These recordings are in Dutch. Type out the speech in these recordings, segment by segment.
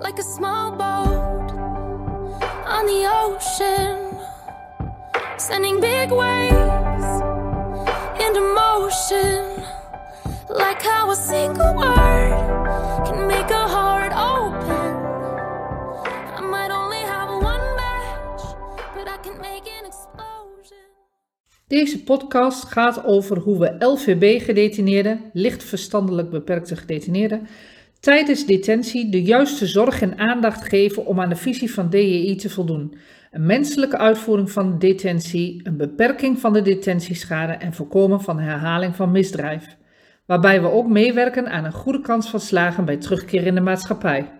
like a small boat on the ocean, sending big waves into motion, like how a single word can make a heart open. I might only have one match, but I can make an explosion. Deze podcast gaat over hoe we LVB-gedetineerden, licht verstandelijk beperkte gedetineerden, tijdens detentie de juiste zorg en aandacht geven om aan de visie van DJI te voldoen. Een menselijke uitvoering van detentie, een beperking van de detentieschade en voorkomen van herhaling van misdrijf. Waarbij we ook meewerken aan een goede kans van slagen bij terugkeer in de maatschappij.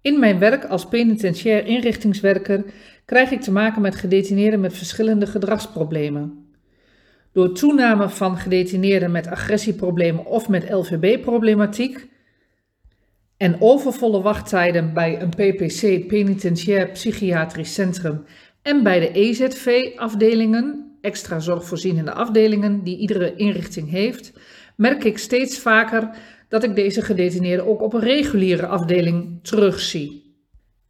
In mijn werk als penitentiair inrichtingswerker krijg ik te maken met gedetineerden met verschillende gedragsproblemen. Door toename van gedetineerden met agressieproblemen of met LVB-problematiek en overvolle wachttijden bij een PPC, Penitentiair Psychiatrisch Centrum, en bij de EZV-afdelingen, extra zorgvoorzienende afdelingen die iedere inrichting heeft, merk ik steeds vaker dat ik deze gedetineerden ook op een reguliere afdeling terugzie.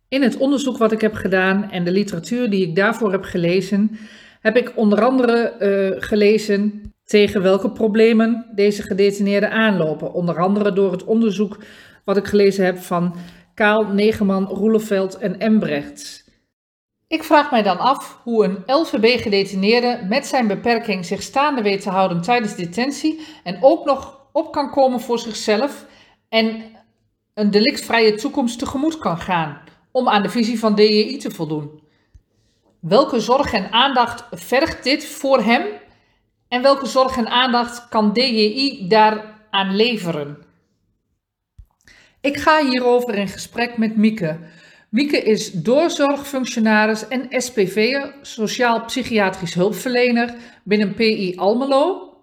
In het onderzoek wat ik heb gedaan en de literatuur die ik daarvoor heb gelezen, heb ik onder andere eh, gelezen tegen welke problemen deze gedetineerden aanlopen. Onder andere door het onderzoek wat ik gelezen heb van Kaal, Negeman, Roeleveld en Embrecht. Ik vraag mij dan af hoe een LVB-gedetineerde met zijn beperking zich staande weet te houden tijdens detentie en ook nog op kan komen voor zichzelf en een delictvrije toekomst tegemoet kan gaan om aan de visie van DJI te voldoen. Welke zorg en aandacht vergt dit voor hem en welke zorg en aandacht kan DJI daaraan leveren? Ik ga hierover in gesprek met Mieke. Mieke is doorzorgfunctionaris en SPV'er, sociaal-psychiatrisch hulpverlener binnen PI Almelo.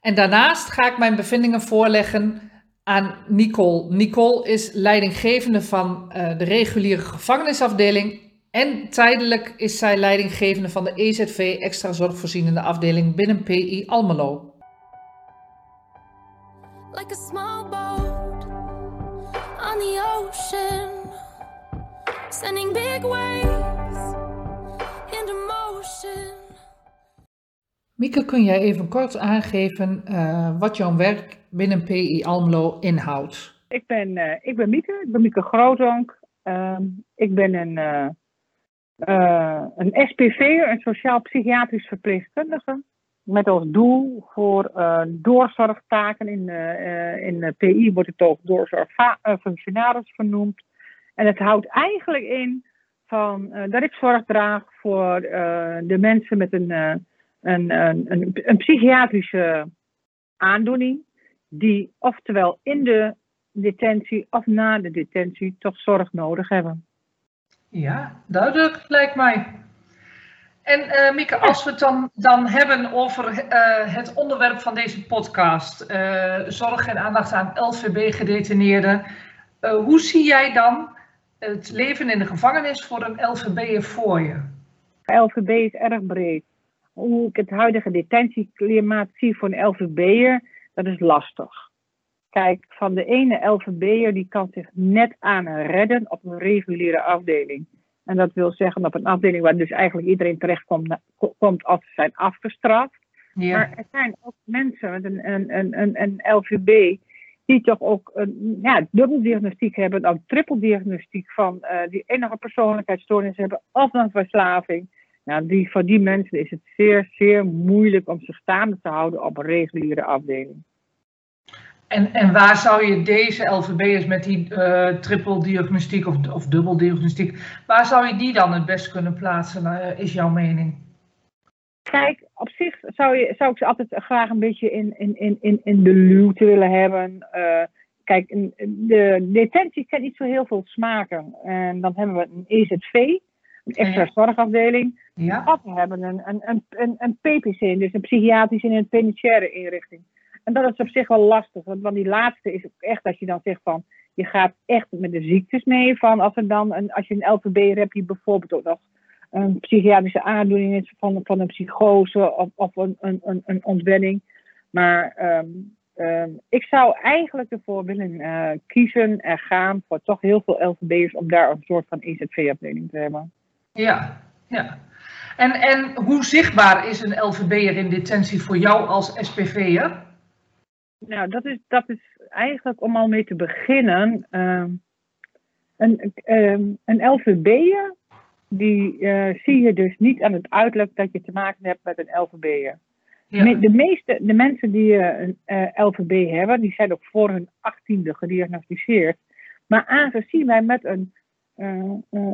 En daarnaast ga ik mijn bevindingen voorleggen aan Nicole. Nicole is leidinggevende van uh, de reguliere gevangenisafdeling en tijdelijk is zij leidinggevende van de EZV extra zorgvoorzienende afdeling binnen PI Almelo. like a small boat on the ocean, sending big waves into motion. Mieke, kun jij even kort aangeven uh, wat jouw werk binnen PI Almelo inhoudt? Ik ben, uh, ik ben Mieke, ik ben Mieke Grootdonk. Uh, ik ben een, uh, een SPV, een sociaal-psychiatrisch verpleegkundige. Met als doel voor doorzorgtaken. In, in de PI wordt het ook doorzorgfunctionaris vernoemd. En het houdt eigenlijk in van, dat ik zorg draag voor de mensen met een, een, een, een psychiatrische aandoening die oftewel in de detentie of na de detentie toch zorg nodig hebben. Ja, duidelijk lijkt mij. En uh, Mieke, als we het dan, dan hebben over uh, het onderwerp van deze podcast, uh, zorg en aandacht aan LVB-gedetineerden, hoe zie jij dan het leven in de gevangenis voor een LVB'er voor je? LVB is erg breed. Hoe ik het huidige detentieklimaat zie voor een LVB'er, dat is lastig. Kijk, van de ene LVB'er die kan zich net aan redden op een reguliere afdeling. En dat wil zeggen op een afdeling waar dus eigenlijk iedereen terechtkomt komt als ze zijn afgestraft. Ja. Maar er zijn ook mensen met een, een, een, een LVB die toch ook een ja, dubbeldiagnostiek hebben, of trippeldiagnostiek van uh, die enige persoonlijkheidsstoornis hebben of een verslaving. Nou, die, voor die mensen is het zeer, zeer moeilijk om zich staande te houden op een reguliere afdeling. En, en waar zou je deze LVB'ers met die uh, trippeldiagnostiek of, of dubbeldiagnostiek, waar zou je die dan het best kunnen plaatsen, uh, is jouw mening? Kijk, op zich zou, je, zou ik ze altijd graag een beetje in, in, in, in de luwte willen hebben. Uh, kijk, de detentie kent niet zo heel veel smaken. En dan hebben we een EZV, een extra ja. zorgafdeling. Ja. Of we hebben een, een, een, een, een PPC, dus een psychiatrische en een penitentiaire inrichting. En dat is op zich wel lastig, want, want die laatste is ook echt als je dan zegt van, je gaat echt met de ziektes mee. Van als, er dan een, als je een LVB hebt, je bijvoorbeeld ook nog een psychiatrische aandoening is van, van een psychose of, of een, een, een ontwenning. Maar um, ehm, ik zou eigenlijk ervoor willen eh, kiezen en gaan voor toch heel veel LVB'ers om daar een soort van IZV-afdeling te hebben. Ja, ja. En, en hoe zichtbaar is een LVB'er in detentie voor jou als SPV'er? Nou, dat is, dat is eigenlijk om al mee te beginnen. ehm, een, ehm, een LVB'er, die eh, zie je dus niet aan het uiterlijk dat je te maken hebt met een LVB'er. Me- De meeste de mensen die eh, een eh, LVB hebben, die zijn ook voor hun achttiende gediagnosticeerd. Maar aangezien wij met een,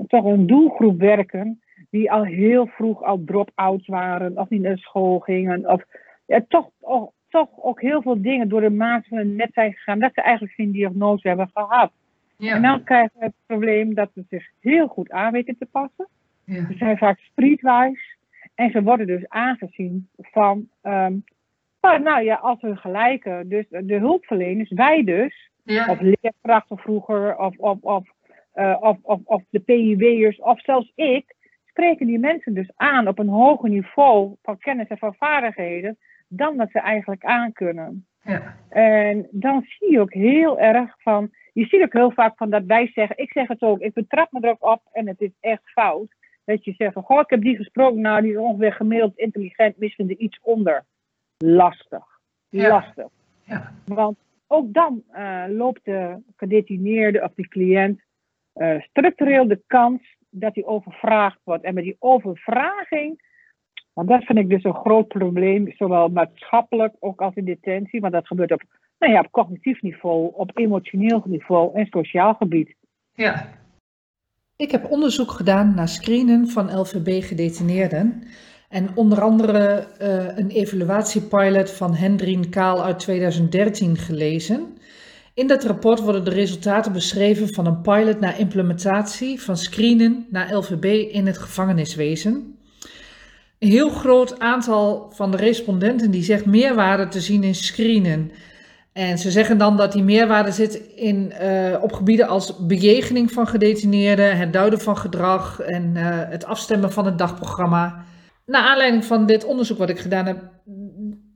toch een doelgroep werken, die al heel vroeg al drop-outs waren, of niet naar school gingen, of ja, toch, toch, ook heel veel dingen door de maat van hun net zijn gegaan, dat ze eigenlijk geen diagnose hebben gehad. ja. En dan krijgen we het probleem dat ze zich heel goed aan weten te passen. ja. Ze zijn vaak streetwise. En ze worden dus aangezien van, van, nou ja, als hun gelijken. Dus de hulpverleners, wij dus, ja. of leerkrachten vroeger, of, of, of, eh, of, of, of de PIW'ers, of zelfs ik, spreken die mensen dus aan op een hoger niveau van kennis en van vaardigheden, dan dat ze eigenlijk aankunnen. ja. En dan zie je ook heel erg van. Je ziet ook heel vaak van dat wij zeggen. Ik zeg het ook, ik betrap me erop op en het is echt fout. Dat je zegt van, goh, ik heb die gesproken, nou, die is ongeveer gemiddeld intelligent, misschien er iets onder. Lastig. Ja. Lastig. Ja. Want ook dan eh, loopt de gedetineerde of die cliënt eh, structureel de kans dat hij overvraagd wordt. En met die overvraging, want dat vind ik dus een groot probleem, zowel maatschappelijk ook als in detentie, want dat gebeurt op, nou ja, op cognitief niveau, op emotioneel niveau en sociaal gebied. Ja. Ik heb onderzoek gedaan naar screenen van LVB-gedetineerden. En onder andere eh, een evaluatiepilot van Hendrien Kaal uit 2013 gelezen. In dat rapport worden de resultaten beschreven van een pilot naar implementatie van screenen naar LVB in het gevangeniswezen. Een heel groot aantal van de respondenten die zegt meerwaarde te zien in screenen. En ze zeggen dan dat die meerwaarde zit in, eh, op gebieden als bejegening van gedetineerden, het duiden van gedrag en eh, het afstemmen van het dagprogramma. Naar aanleiding van dit onderzoek wat ik gedaan heb,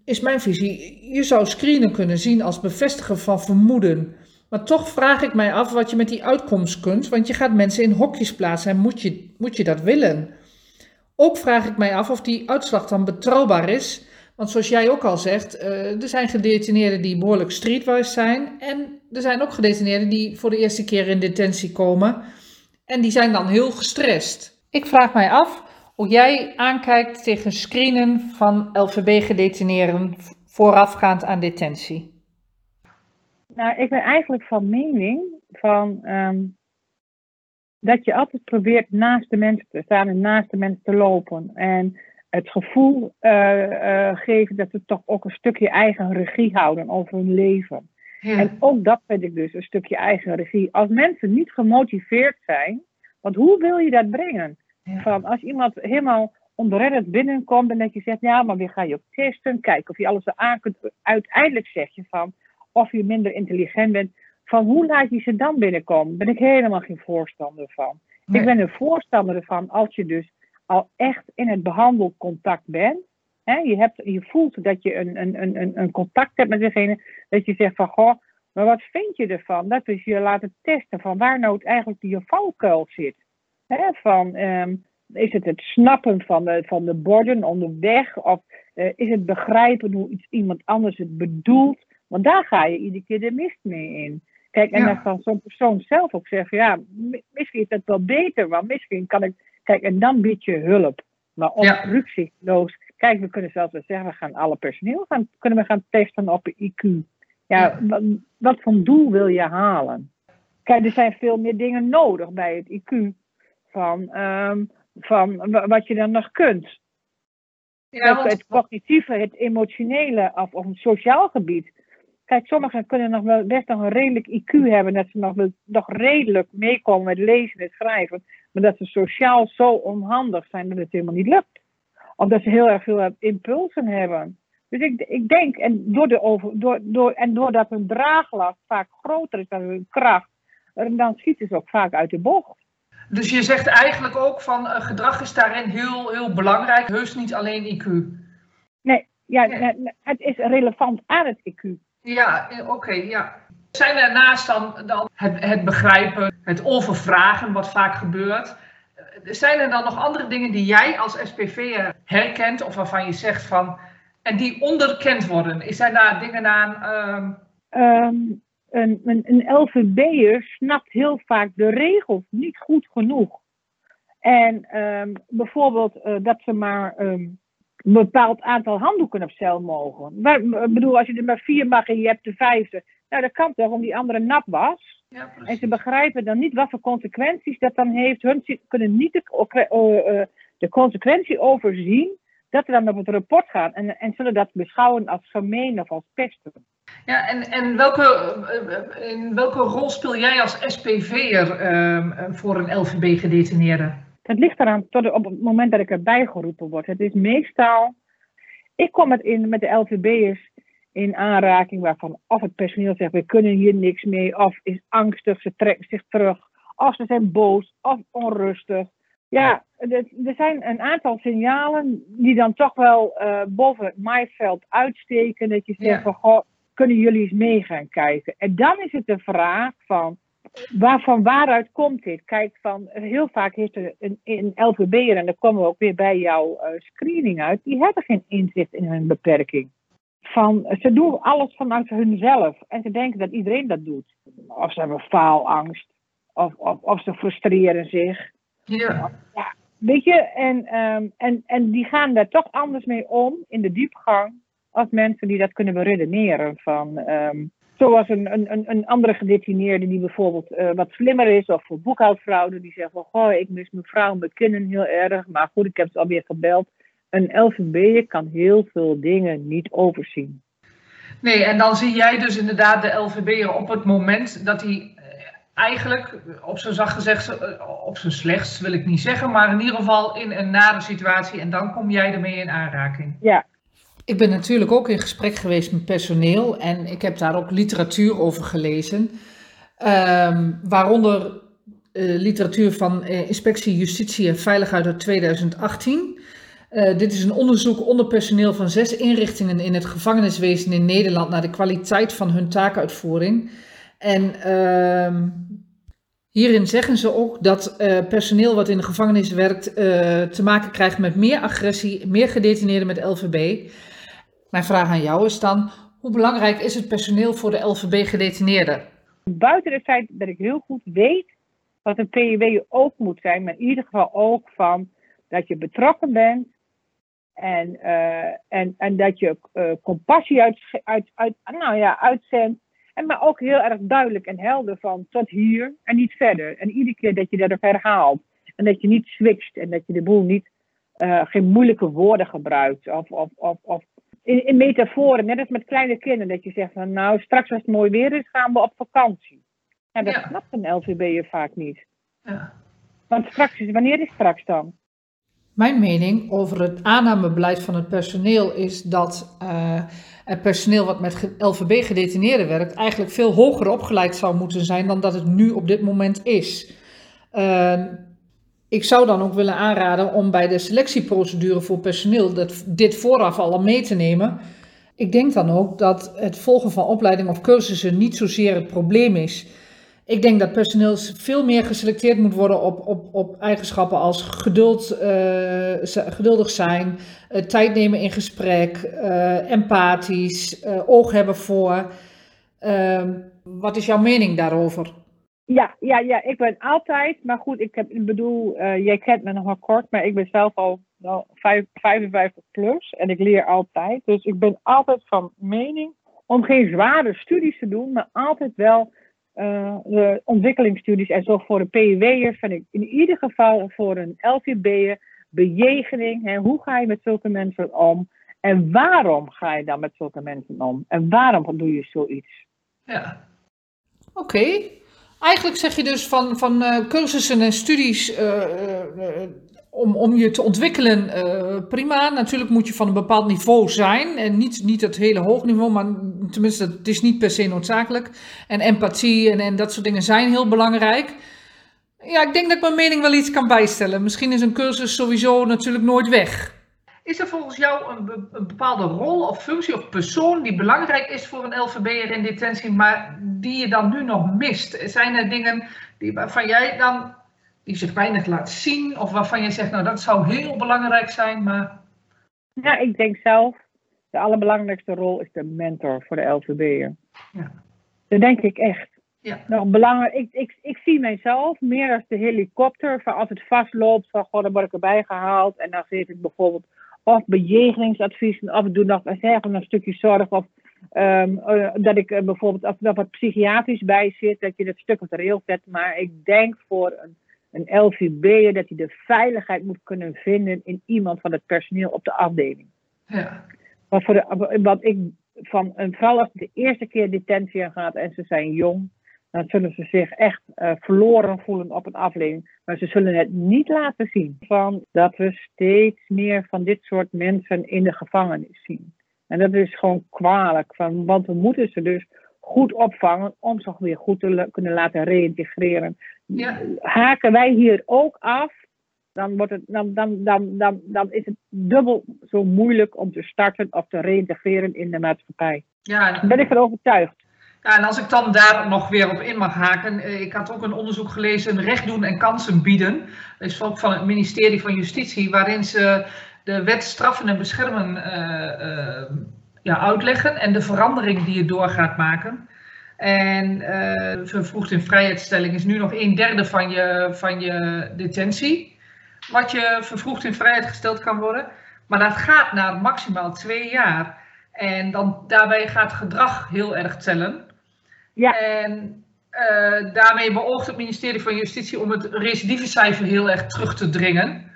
is mijn visie, je zou screenen kunnen zien als bevestigen van vermoeden. Maar toch vraag ik mij af wat je met die uitkomst kunt, want je gaat mensen in hokjes plaatsen en moet je, moet je dat willen? Ook vraag ik mij af of die uitslag dan betrouwbaar is. Want zoals jij ook al zegt, eh, er zijn gedetineerden die behoorlijk streetwise zijn. En er zijn ook gedetineerden die voor de eerste keer in detentie komen. En die zijn dan heel gestrest. Ik vraag mij af hoe jij aankijkt tegen screenen van LVB-gedetineerden voorafgaand aan detentie. Nou, ik ben eigenlijk van mening van, ehm, dat je altijd probeert naast de mensen te staan en naast de mensen te lopen. En het gevoel eh, eh, geven dat ze toch ook een stukje eigen regie houden over hun leven. En ook dat vind ik dus een stukje eigen regie. Als mensen niet gemotiveerd zijn, want hoe wil je dat brengen? Ja. Van als iemand helemaal onberedderd binnenkomt en dat je zegt, ja, maar weer ga je ook testen, kijken of je alles aan kunt. Uiteindelijk zeg je van, of je minder intelligent bent, van hoe laat je ze dan binnenkomen? Ben ik helemaal geen voorstander van. Nee. Ik ben er voorstander ervan als je dus al echt in het behandelcontact bent. Hè, je, hebt, je voelt dat je een, een, een, een- een contact hebt met degene. Dat je zegt van, goh, maar wat vind je ervan? Dat we je laten testen van waar nou het eigenlijk die valkuil zit. Hè, van, ehm, is het het snappen van de, van de borden onderweg? Of eh, is het begrijpen hoe iets, iemand anders het bedoelt? Want daar ga je iedere keer de mist mee in. Kijk, en Ja. dan kan zo'n persoon zelf ook zeggen, ja, mi- misschien is het wel beter, want misschien kan ik... Kijk, en dan bied je hulp. Maar Ja. obstructieloos. Kijk, we kunnen zelfs wel zeggen, we gaan alle personeel gaan, kunnen we gaan testen op IQ. Ja, Ja. Wat, wat voor doel wil je halen? Kijk, er zijn veel meer dingen nodig bij het IQ van, ehm, van wa- wat je dan nog kunt. Ja, het, want- het cognitieve, het emotionele of, of een sociaal gebied. Kijk, sommigen kunnen nog wel best nog een redelijk IQ hebben, dat ze nog, wel- nog redelijk meekomen met lezen en schrijven, maar dat ze sociaal zo onhandig zijn dat het helemaal niet lukt. Of dat ze heel erg veel impulsen hebben. Dus ik, ik denk, en, door de over, door, door, en doordat hun draaglast vaak groter is dan hun kracht, dan schieten ze ook vaak uit de bocht. Dus je zegt eigenlijk ook van eh, gedrag is daarin heel, heel belangrijk, heus niet alleen IQ. Nee, ja, Ja. nee, het is relevant aan het IQ. Ja, oké, ja. Zijn er naast dan, dan het, het begrijpen, het overvragen, wat vaak gebeurt, zijn er dan nog andere dingen die jij als SPV herkent of waarvan je zegt van, en die onderkend worden? Is er daar dingen aan? Ehm, ehm, een, een, LVB'er snapt heel vaak de regels niet goed genoeg. En ehm, bijvoorbeeld uh, dat ze maar een bepaald aantal handdoeken op cel mogen. Ik bedoel, als je er maar vier mag en je hebt de vijfde. Nou, dat kan toch, om die andere nat was. Ja, en ze begrijpen dan niet wat voor consequenties dat dan heeft. Hun kunnen niet de, uh, de consequentie overzien dat ze dan op het rapport gaan en, en zullen dat beschouwen als gemeen of als pesten. Ja, en, en welke, in welke rol speel jij als SPV'er uh, voor een LVB-gedetineerde? Het ligt eraan tot op het moment dat ik erbij geroepen word. Het is meestal, ik kom het in met de LVB'ers in aanraking waarvan of het personeel zegt we kunnen hier niks mee, of is angstig, ze trekken zich terug, of ze zijn boos of onrustig. Ja, er zijn een aantal signalen die dan toch wel uh, boven het maaiveld uitsteken. Dat je zegt van, goh, kunnen jullie eens mee gaan kijken? En dan is het de vraag van, waar, van waaruit komt dit? Kijk, van, heel vaak heeft er een, een LVB'er, en dan komen we ook weer bij jouw uh, screening uit, die hebben geen inzicht in hun beperking. Van, ze doen alles vanuit hunzelf en ze denken dat iedereen dat doet. Of ze hebben faalangst, of, of, of ze frustreren zich. Ja. ja weet je, en, um, en, en die gaan daar toch anders mee om in de diepgang als mensen die dat kunnen beredeneren. Van, um, zoals een, een, een andere gedetineerde die bijvoorbeeld uh, wat slimmer is, of voor boekhoudfraude, die zegt van, goh, ik mis mijn vrouw en mijn kinderen heel erg, maar goed, ik heb ze alweer gebeld. Een LVB kan heel veel dingen niet overzien. Nee, en dan zie jij dus inderdaad de LVB'er op het moment dat hij eigenlijk, op zijn zacht gezegd, op zijn slechtst wil ik niet zeggen, maar in ieder geval in een nare situatie en dan kom jij ermee in aanraking. Ja. Ik ben natuurlijk ook in gesprek geweest met personeel en ik heb daar ook literatuur over gelezen, um, waaronder uh, literatuur van uh, Inspectie Justitie en Veiligheid uit 2018. Uh, dit is een onderzoek onder personeel van zes inrichtingen in het gevangeniswezen in Nederland naar de kwaliteit van hun taakuitvoering. En uh, hierin zeggen ze ook dat personeel wat in de gevangenis werkt te maken krijgt met meer agressie, meer gedetineerden met LVB. Mijn vraag aan jou is dan, hoe belangrijk is het personeel voor de LVB-gedetineerden? Buiten het feit dat ik heel goed weet wat een PEW ook moet zijn, maar in ieder geval ook van dat je betrokken bent en, uh, en, en dat je uh, compassie uit, uit, uit, nou ja, uitzendt en maar ook heel erg duidelijk en helder van tot hier en niet verder. En iedere keer dat je dat herhaalt. En dat je niet switcht en dat je de boel niet, uh, geen moeilijke woorden gebruikt. Of, of, of, of in, in metaforen, net als met kleine kinderen, dat je zegt van nou straks als het mooi weer is gaan we op vakantie. En dat ja. snapt een LVB'er vaak niet. Ja. Want straks is, wanneer is straks dan? Mijn mening over het aannamebeleid van het personeel is dat uh, het personeel wat met LVB gedetineerden werkt eigenlijk veel hoger opgeleid zou moeten zijn dan dat het nu op dit moment is. Uh, ik zou dan ook willen aanraden om bij de selectieprocedure voor personeel dat, dit vooraf al mee te nemen. Ik denk dan ook dat het volgen van opleiding of cursussen niet zozeer het probleem is. Ik denk dat personeel veel meer geselecteerd moet worden op, op, op eigenschappen als geduld, uh, geduldig zijn, uh, tijd nemen in gesprek, uh, empathisch, oog hebben voor. Ehm, wat is jouw mening daarover? Ja, ja, ja, ik ben altijd, maar goed, ik, heb, ik bedoel, jij kent me nog maar kort, maar ik ben zelf al nou, 55 plus en ik leer altijd. Dus ik ben altijd van mening om geen zware studies te doen, maar altijd wel uh, de ontwikkelingsstudies en zo voor een PEW'er vind ik in ieder geval voor een LVB'er bejegening. Hè, hoe ga je met zulke mensen om? En waarom ga je dan met zulke mensen om? En waarom doe je zoiets? Ja, oké. Eigenlijk zeg je dus van, van uh, cursussen en studies uh, om, om je te ontwikkelen, prima. Natuurlijk moet je van een bepaald niveau zijn. En niet, niet het hele hoog niveau, maar tenminste, het is niet per se noodzakelijk. En empathie en, en dat soort dingen zijn heel belangrijk. Ja, ik denk dat ik mijn mening wel iets kan bijstellen. Misschien is een cursus sowieso natuurlijk nooit weg. Is er volgens jou een, een, bepaalde rol of functie of persoon die belangrijk is voor een LVB'er in detentie, maar die je dan nu nog mist? Zijn er dingen die, waarvan jij dan, die zich weinig laat zien, of waarvan je zegt, nou dat zou heel belangrijk zijn, maar... Ja, ik denk zelf, de allerbelangrijkste rol is de mentor voor de LVB'er. Ja. Dat denk ik echt. Ja. Nou, belangrijk, ik, ik, ik zie mijzelf meer als de helikopter. Van als het vastloopt, van goh, dan word ik erbij gehaald. En dan geef ik bijvoorbeeld of bejegeningsadviezen. Of doe nog zeg, een stukje zorg. Of um, dat ik uh, bijvoorbeeld als er nog wat psychiatrisch bij zit. Dat je dat stuk op de rail zet. Maar ik denk voor een, een LVB'er dat hij de veiligheid moet kunnen vinden in iemand van het personeel op de afdeling. Ja. Wat, voor de, wat ik van een vrouw als de eerste keer detentie gaat en ze zijn jong dan zullen ze zich echt uh, verloren voelen op een afdeling. Maar ze zullen het niet laten zien van dat we steeds meer van dit soort mensen in de gevangenis zien. En dat is gewoon kwalijk, van, want we moeten ze dus goed opvangen om ze weer goed te kunnen laten reïntegreren. Ja. Haken wij hier ook af, dan, wordt het, dan, dan, dan, dan, dan is het dubbel zo moeilijk om te starten of te reïntegreren in de maatschappij. Ja, Daar ben ik van overtuigd. Ja, en als ik dan daar nog weer op in mag haken. Eh, ik had ook een onderzoek gelezen, recht doen en kansen bieden. Dat is ook van het ministerie van Justitie, waarin ze de wet straffen en beschermen uh, uh, ja, uitleggen en de verandering die je door gaat maken. En uh, vervroegd in vrijheidstelling is nu nog een derde van je, van je detentie. Wat je vervroegd in vrijheid gesteld kan worden. Maar dat gaat naar maximaal twee jaar. En dan, daarbij gaat gedrag heel erg tellen. Ja. En uh, daarmee beoogt het ministerie van Justitie om het recidivecijfer heel erg terug te dringen.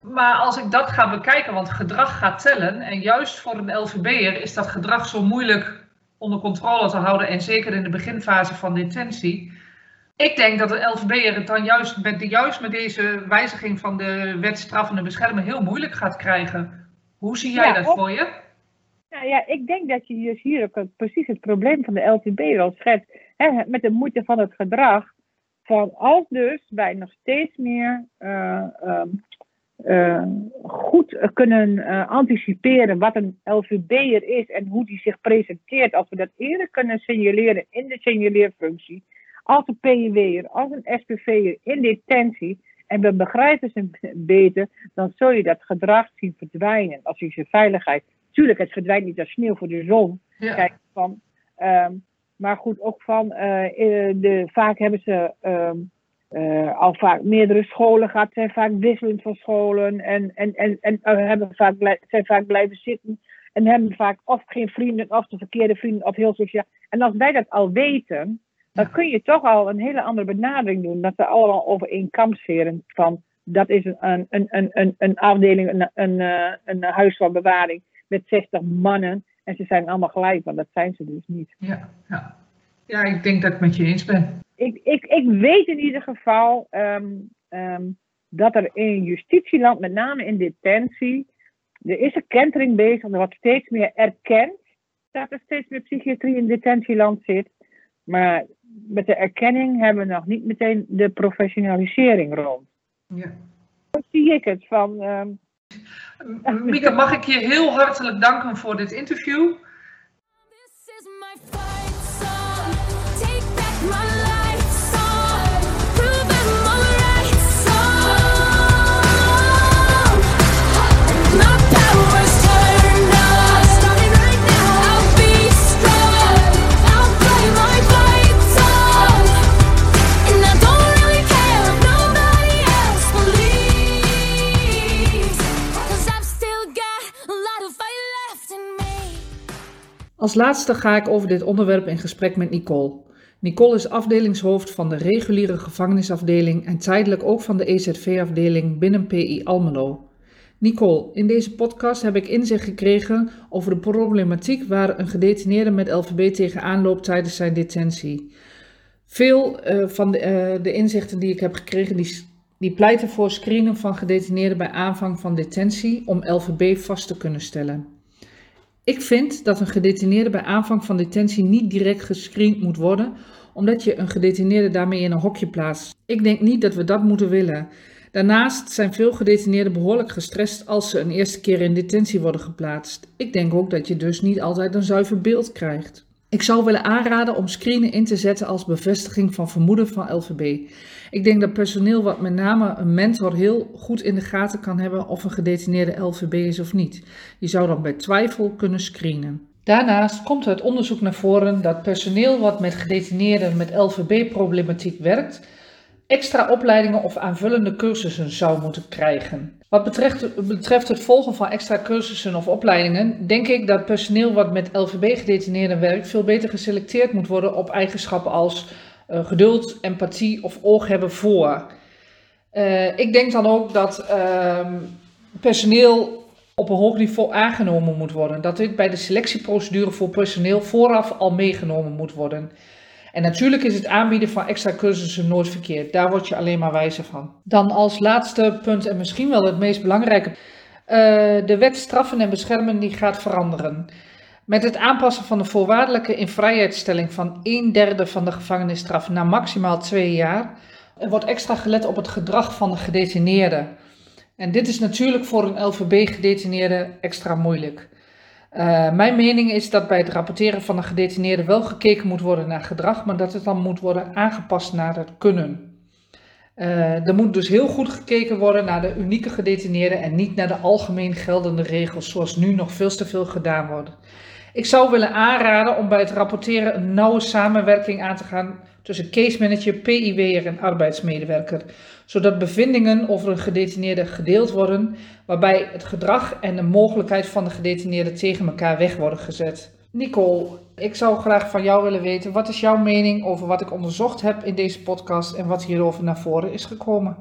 Maar als ik dat ga bekijken, want gedrag gaat tellen, en juist voor een LVB'er is dat gedrag zo moeilijk onder controle te houden, en zeker in de beginfase van detentie. Ik denk dat een LVB'er het dan juist met, de, juist met deze wijziging van de wet straffen en beschermen heel moeilijk gaat krijgen. Hoe zie jij dat voor je? Nou ja, ik denk dat je dus hier ook precies het probleem van de LTB wel schetst. Hè, met de moeite van het gedrag. Van als dus wij nog steeds meer uh, uh, goed kunnen uh, anticiperen wat een LVB'er is en hoe die zich presenteert. Als we dat eerder kunnen signaleren in de signaleerfunctie. Als een PJW'er, als een SPV'er in detentie. En we begrijpen ze beter, dan zul je dat gedrag zien verdwijnen. Als je zijn veiligheid Tuurlijk, het verdwijnt niet als sneeuw voor de zon. Kijk, van, um, maar goed, ook van, uh, de, vaak hebben ze um, uh, al vaak meerdere scholen gehad, zijn vaak wisselend van scholen en, en, en, en hebben vaak, zijn vaak blijven zitten en hebben vaak of geen vrienden of de verkeerde vrienden of heel sociaal. En als wij dat al weten, dan kun je toch al een hele andere benadering doen. Dat ze allemaal over één kam scheren van dat is een, een, een, een, een afdeling, een, een, een huis van bewaring met 60 mannen. En ze zijn allemaal gelijk, maar dat zijn ze dus niet. Ja, ja. ja ik denk dat ik met je eens ben. Ik, ik, ik weet in ieder geval um, um, dat er in justitieland, met name in detentie, er is een kentering bezig. Er wordt steeds meer erkend dat er steeds meer psychiatrie in detentieland zit. Maar met de erkenning hebben we nog niet meteen de professionalisering rond. Ja. Hoe zie ik het van. Um, Mieke, mag ik je heel hartelijk danken voor dit interview. Als laatste ga ik over dit onderwerp in gesprek met Nicole. Nicole is afdelingshoofd van de reguliere gevangenisafdeling en tijdelijk ook van de EZV-afdeling binnen PI Almelo. Nicole, in deze podcast heb ik inzicht gekregen over de problematiek waar een gedetineerde met LVB tegenaan loopt tijdens zijn detentie. Veel uh, van de, uh, de, inzichten die ik heb gekregen, die, die pleiten voor screenen van gedetineerden bij aanvang van detentie om LVB vast te kunnen stellen. Ik vind dat een gedetineerde bij aanvang van detentie niet direct gescreend moet worden, omdat je een gedetineerde daarmee in een hokje plaatst. Ik denk niet dat we dat moeten willen. Daarnaast zijn veel gedetineerden behoorlijk gestrest als ze een eerste keer in detentie worden geplaatst. Ik denk ook dat je dus niet altijd een zuiver beeld krijgt. Ik zou willen aanraden om screenen in te zetten als bevestiging van vermoeden van LVB. Ik denk dat personeel wat met name een mentor heel goed in de gaten kan hebben of een gedetineerde LVB is of niet. Je zou dan bij twijfel kunnen screenen. Daarnaast komt uit onderzoek naar voren dat personeel wat met gedetineerden met LVB-problematiek werkt, extra opleidingen of aanvullende cursussen zou moeten krijgen. Wat betreft, betreft het volgen van extra cursussen of opleidingen, denk ik dat personeel wat met LVB-gedetineerden werkt veel beter geselecteerd moet worden op eigenschappen als uh, geduld, empathie of oog hebben voor. Uh, ik denk dan ook dat uh, personeel op een hoog niveau aangenomen moet worden. Dat dit bij de selectieprocedure voor personeel vooraf al meegenomen moet worden. En natuurlijk is het aanbieden van extra cursussen nooit verkeerd. Daar word je alleen maar wijzer van. Dan als laatste punt en misschien wel het meest belangrijke. Uh, de wet straffen en beschermen die gaat veranderen. Met het aanpassen van de voorwaardelijke invrijheidstelling van een derde van de gevangenisstraf naar maximaal twee jaar, wordt extra gelet op het gedrag van de gedetineerde. En dit is natuurlijk voor een LVB-gedetineerde extra moeilijk. Uh, mijn mening is dat bij het rapporteren van een gedetineerde wel gekeken moet worden naar gedrag, maar dat het dan moet worden aangepast naar het kunnen. Uh, er moet dus heel goed gekeken worden naar de unieke gedetineerde en niet naar de algemeen geldende regels, zoals nu nog veel te veel gedaan wordt. Ik zou willen aanraden om bij het rapporteren een nauwe samenwerking aan te gaan tussen case manager, PIW'er en arbeidsmedewerker, zodat bevindingen over een gedetineerde gedeeld worden, waarbij het gedrag en de mogelijkheid van de gedetineerde tegen elkaar weg worden gezet. Nicole, ik zou graag van jou willen weten, wat is jouw mening over wat ik onderzocht heb in deze podcast en wat hierover naar voren is gekomen?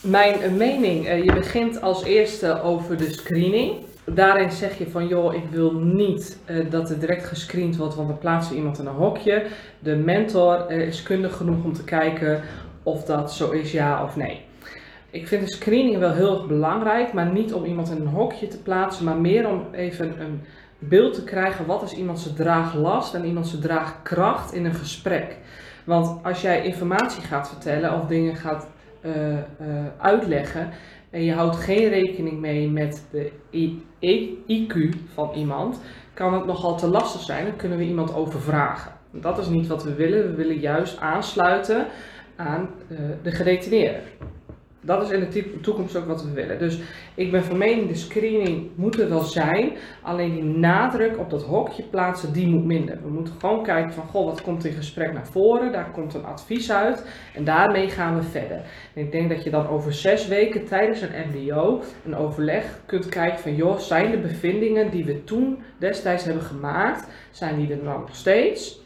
Mijn mening, eh, je begint als eerste over de screening daarin zeg je van joh, ik wil niet uh, dat er direct gescreend wordt, want dan plaatsen we iemand in een hokje. De mentor uh, is kundig genoeg om te kijken of dat zo is, ja of nee. Ik vind de screening wel heel erg belangrijk, maar niet om iemand in een hokje te plaatsen, maar meer om even een beeld te krijgen wat is iemand zijn draaglast en iemand zijn draagkracht in een gesprek. Want als jij informatie gaat vertellen of dingen gaat uh, uitleggen, en je houdt geen rekening mee met de IQ van iemand, kan het nogal te lastig zijn. Dan kunnen we iemand overvragen. Dat is niet wat we willen. We willen juist aansluiten aan uh, de gedetineerde dat is in de toekomst ook wat we willen. Dus ik ben van mening, de screening moet er wel zijn. Alleen die nadruk op dat hokje plaatsen, die moet minder. We moeten gewoon kijken van, goh, wat komt in gesprek naar voren? Daar komt een advies uit. En daarmee gaan we verder. En ik denk dat je dan over zes weken tijdens een MBO, een overleg, kunt kijken van, joh, zijn de bevindingen die we toen destijds hebben gemaakt, zijn die er nog steeds?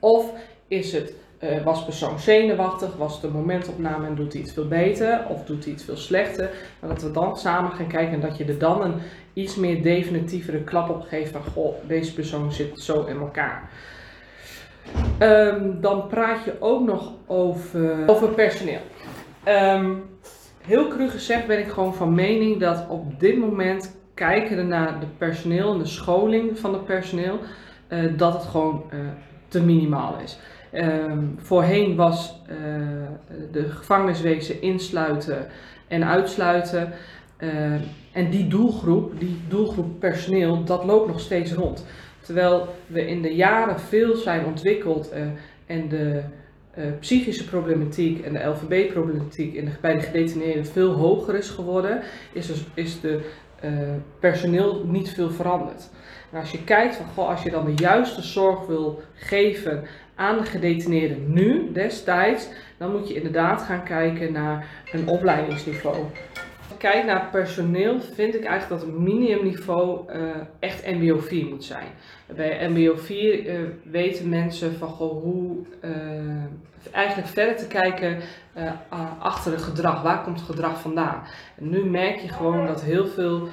Of is het uh, was persoon zenuwachtig? Was de momentopname en doet hij iets veel beter? Of doet hij iets veel slechter? Maar dat we dan samen gaan kijken en dat je er dan een iets meer definitievere klap op geeft van goh, deze persoon zit zo in elkaar. Um, dan praat je ook nog over, over personeel. Um, heel cru gezegd ben ik gewoon van mening dat op dit moment kijken naar de personeel en de scholing van het personeel, uh, dat het gewoon uh, te minimaal is. Um, voorheen was uh, de gevangeniswezen insluiten en uitsluiten. Uh, en die doelgroep, die doelgroep personeel, dat loopt nog steeds rond. Terwijl we in de jaren veel zijn ontwikkeld uh, en de psychische problematiek en de LVB-problematiek bij de gedetineerden veel hoger is geworden, is, dus, is de personeel niet veel veranderd. En als je kijkt van, als je dan de juiste zorg wil geven aan de gedetineerden nu, destijds, dan moet je inderdaad gaan kijken naar een opleidingsniveau. Kijk naar personeel, vind ik eigenlijk dat het minimumniveau uh, echt MBO 4 moet zijn. Bij MBO 4 uh, weten mensen van goh, hoe uh, eigenlijk verder te kijken achter het gedrag. Waar komt het gedrag vandaan? En nu merk je gewoon dat heel veel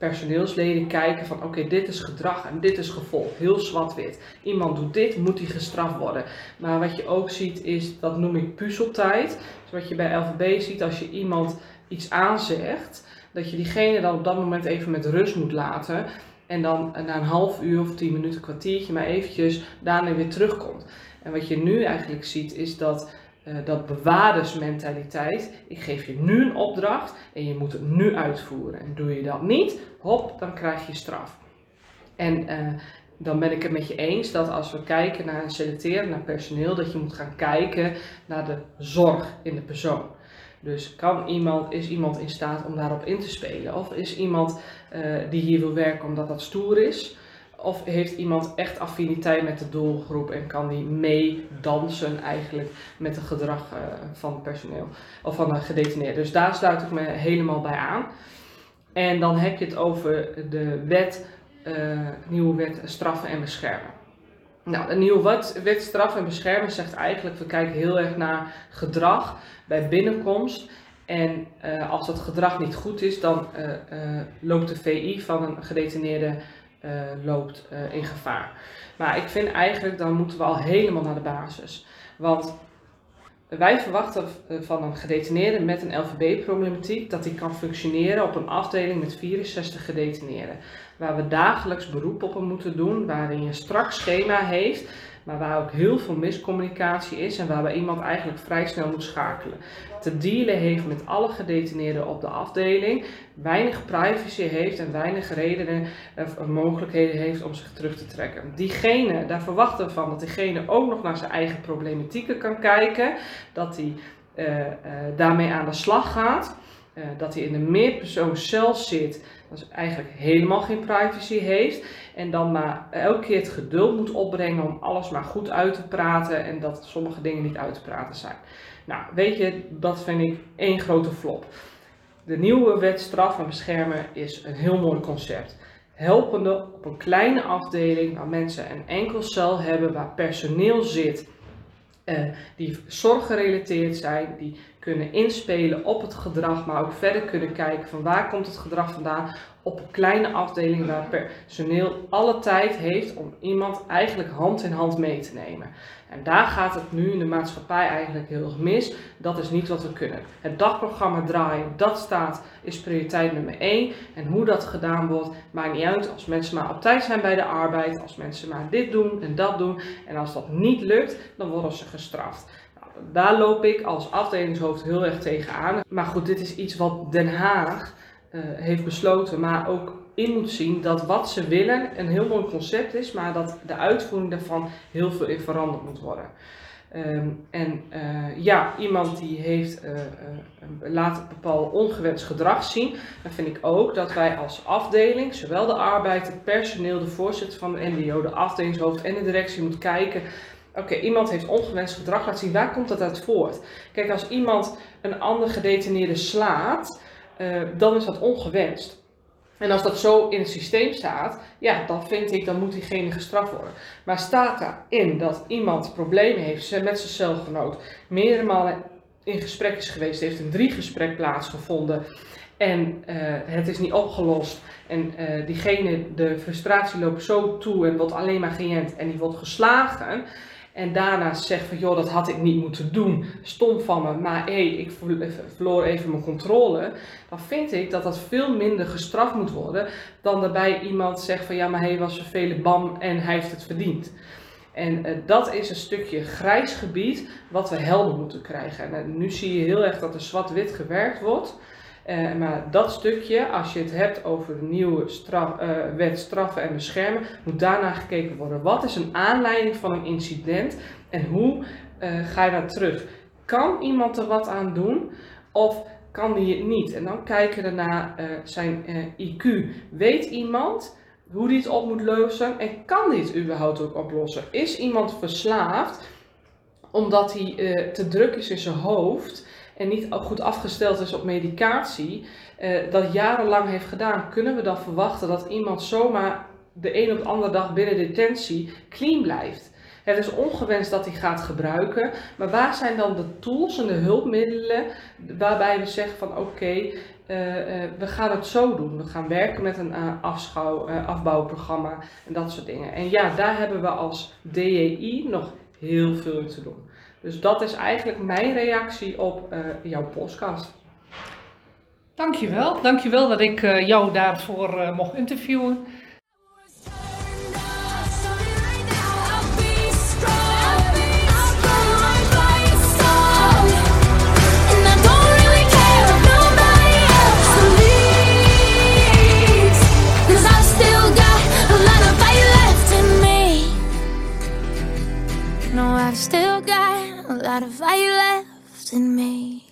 personeelsleden kijken van oké, dit is gedrag en dit is gevolg. Heel zwart-wit. Iemand doet dit, moet hij gestraft worden. Maar wat je ook ziet is, dat noem ik puzzeltijd. Dus wat je bij LVB ziet als je iemand iets aanzegt, dat je diegene dan op dat moment even met rust moet laten. En dan na een half uur of tien minuten, kwartiertje, maar eventjes daarna weer terugkomt. En wat je nu eigenlijk ziet is dat uh, dat bewaardersmentaliteit. Ik geef je nu een opdracht en je moet het nu uitvoeren. En doe je dat niet, hop, dan krijg je straf. En uh, dan ben ik het met je eens dat als we kijken naar en selecteren naar personeel, dat je moet gaan kijken naar de zorg in de persoon. Dus kan iemand, is iemand in staat om daarop in te spelen? Of is iemand uh, die hier wil werken omdat dat stoer is? Of heeft iemand echt affiniteit met de doelgroep en kan die meedansen eigenlijk met het gedrag uh, van het personeel of van de gedetineerden? Dus daar sluit ik me helemaal bij aan. En dan heb je het over de wet, uh, nieuwe wet straffen en beschermen. Nou, de nieuwe wet, wet straffen en beschermen zegt eigenlijk, we kijken heel erg naar gedrag bij binnenkomst. En uh, als dat gedrag niet goed is, dan loopt de VI van een gedetineerde loopt in gevaar. Maar ik vind eigenlijk, dan moeten we al helemaal naar de basis. Want wij verwachten van een gedetineerde met een LVB-problematiek dat hij kan functioneren op een afdeling met 64 gedetineerden. Waar we dagelijks beroep op hem moeten doen, waarin je een strak schema heeft maar waar ook heel veel miscommunicatie is en waarbij iemand eigenlijk vrij snel moet schakelen. Te dealen heeft met alle gedetineerden op de afdeling, weinig privacy heeft en weinig redenen of mogelijkheden heeft om zich terug te trekken. Diegene, daar verwachten we van dat diegene ook nog naar zijn eigen problematieken kan kijken, dat hij uh, uh, daarmee aan de slag gaat. Dat hij in een meerpersoonscel zit, dat eigenlijk helemaal geen privacy heeft. En dan maar elke keer het geduld moet opbrengen om alles maar goed uit te praten en dat sommige dingen niet uit te praten zijn. Nou, weet je, dat vind ik één grote flop. De nieuwe wet straf en beschermen is een heel mooi concept. Helpende op een kleine afdeling waar mensen een enkel cel hebben, waar personeel zit die zorggerelateerd zijn, die kunnen inspelen op het gedrag, maar ook verder kunnen kijken van waar komt het gedrag vandaan op een kleine afdeling waar personeel alle tijd heeft om iemand eigenlijk hand in hand mee te nemen. En daar gaat het nu in de maatschappij eigenlijk heel erg mis. Dat is niet wat we kunnen. Het dagprogramma draaien, dat staat, is prioriteit nummer 1. En hoe dat gedaan wordt, maakt niet uit. Als mensen maar op tijd zijn bij de arbeid, als mensen maar dit doen en dat doen. En als dat niet lukt, dan worden ze gestraft daar loop ik als afdelingshoofd heel erg tegenaan. Maar goed, dit is iets wat Den Haag uh, heeft besloten, maar ook in moet zien dat wat ze willen een heel mooi concept is, maar dat de uitvoering daarvan heel veel in veranderd moet worden. Um, en uh, ja, iemand die heeft, uh, laat het bepaald ongewenst gedrag zien. Dan vind ik ook dat wij als afdeling, zowel de arbeid, het personeel, de voorzitter van de NDO, de afdelingshoofd en de directie moet kijken Oké, iemand heeft ongewenst gedrag laten zien. Waar komt dat uit voort? Kijk, als iemand een ander gedetineerde slaat, uh, dan is dat ongewenst. En als dat zo in het systeem staat, ja, dan vind ik, dan moet diegene gestraft worden. Maar staat daarin dat iemand problemen heeft met zijn celgenoot, meerdere malen in gesprek is geweest, heeft een drie gesprek plaatsgevonden en uh, het is niet opgelost en uh, diegene, de frustratie loopt zo toe en wordt alleen maar geënt en die wordt geslagen, en daarna zegt van, joh, dat had ik niet moeten doen. Stom van me, maar hé, hey, ik verloor even mijn controle. Dan vind ik dat dat veel minder gestraft moet worden dan daarbij iemand zegt van, ja, maar hij was vervelend bam en hij heeft het verdiend. En uh, dat is een stukje grijs gebied wat we helder moeten krijgen. En uh, nu zie je heel erg dat er zwart-wit gewerkt wordt. Uh, maar dat stukje, als je het hebt over de nieuwe straf, uh, wet straffen en beschermen, moet daarna gekeken worden. Wat is een aanleiding van een incident en hoe uh, ga je daar terug? Kan iemand er wat aan doen of kan die het niet? En dan kijken we naar zijn IQ. Weet iemand hoe die het op moet lossen en kan die het überhaupt ook oplossen? Is iemand verslaafd omdat hij te druk is in zijn hoofd? En niet goed afgesteld is op medicatie, uh, dat jarenlang heeft gedaan, kunnen we dan verwachten dat iemand zomaar de een op de andere dag binnen detentie clean blijft? Het is ongewenst dat hij gaat gebruiken, maar waar zijn dan de tools en de hulpmiddelen waarbij we zeggen van oké, uh, uh, we gaan het zo doen. We gaan werken met een afschouw, afbouwprogramma en dat soort dingen. En ja, daar hebben we als DEI nog heel veel te doen. Dus dat is eigenlijk mijn reactie op eh, jouw podcast. Dankjewel. Dankjewel dat ik eh, jou daarvoor eh, mocht interviewen. Still lot of fire left in me.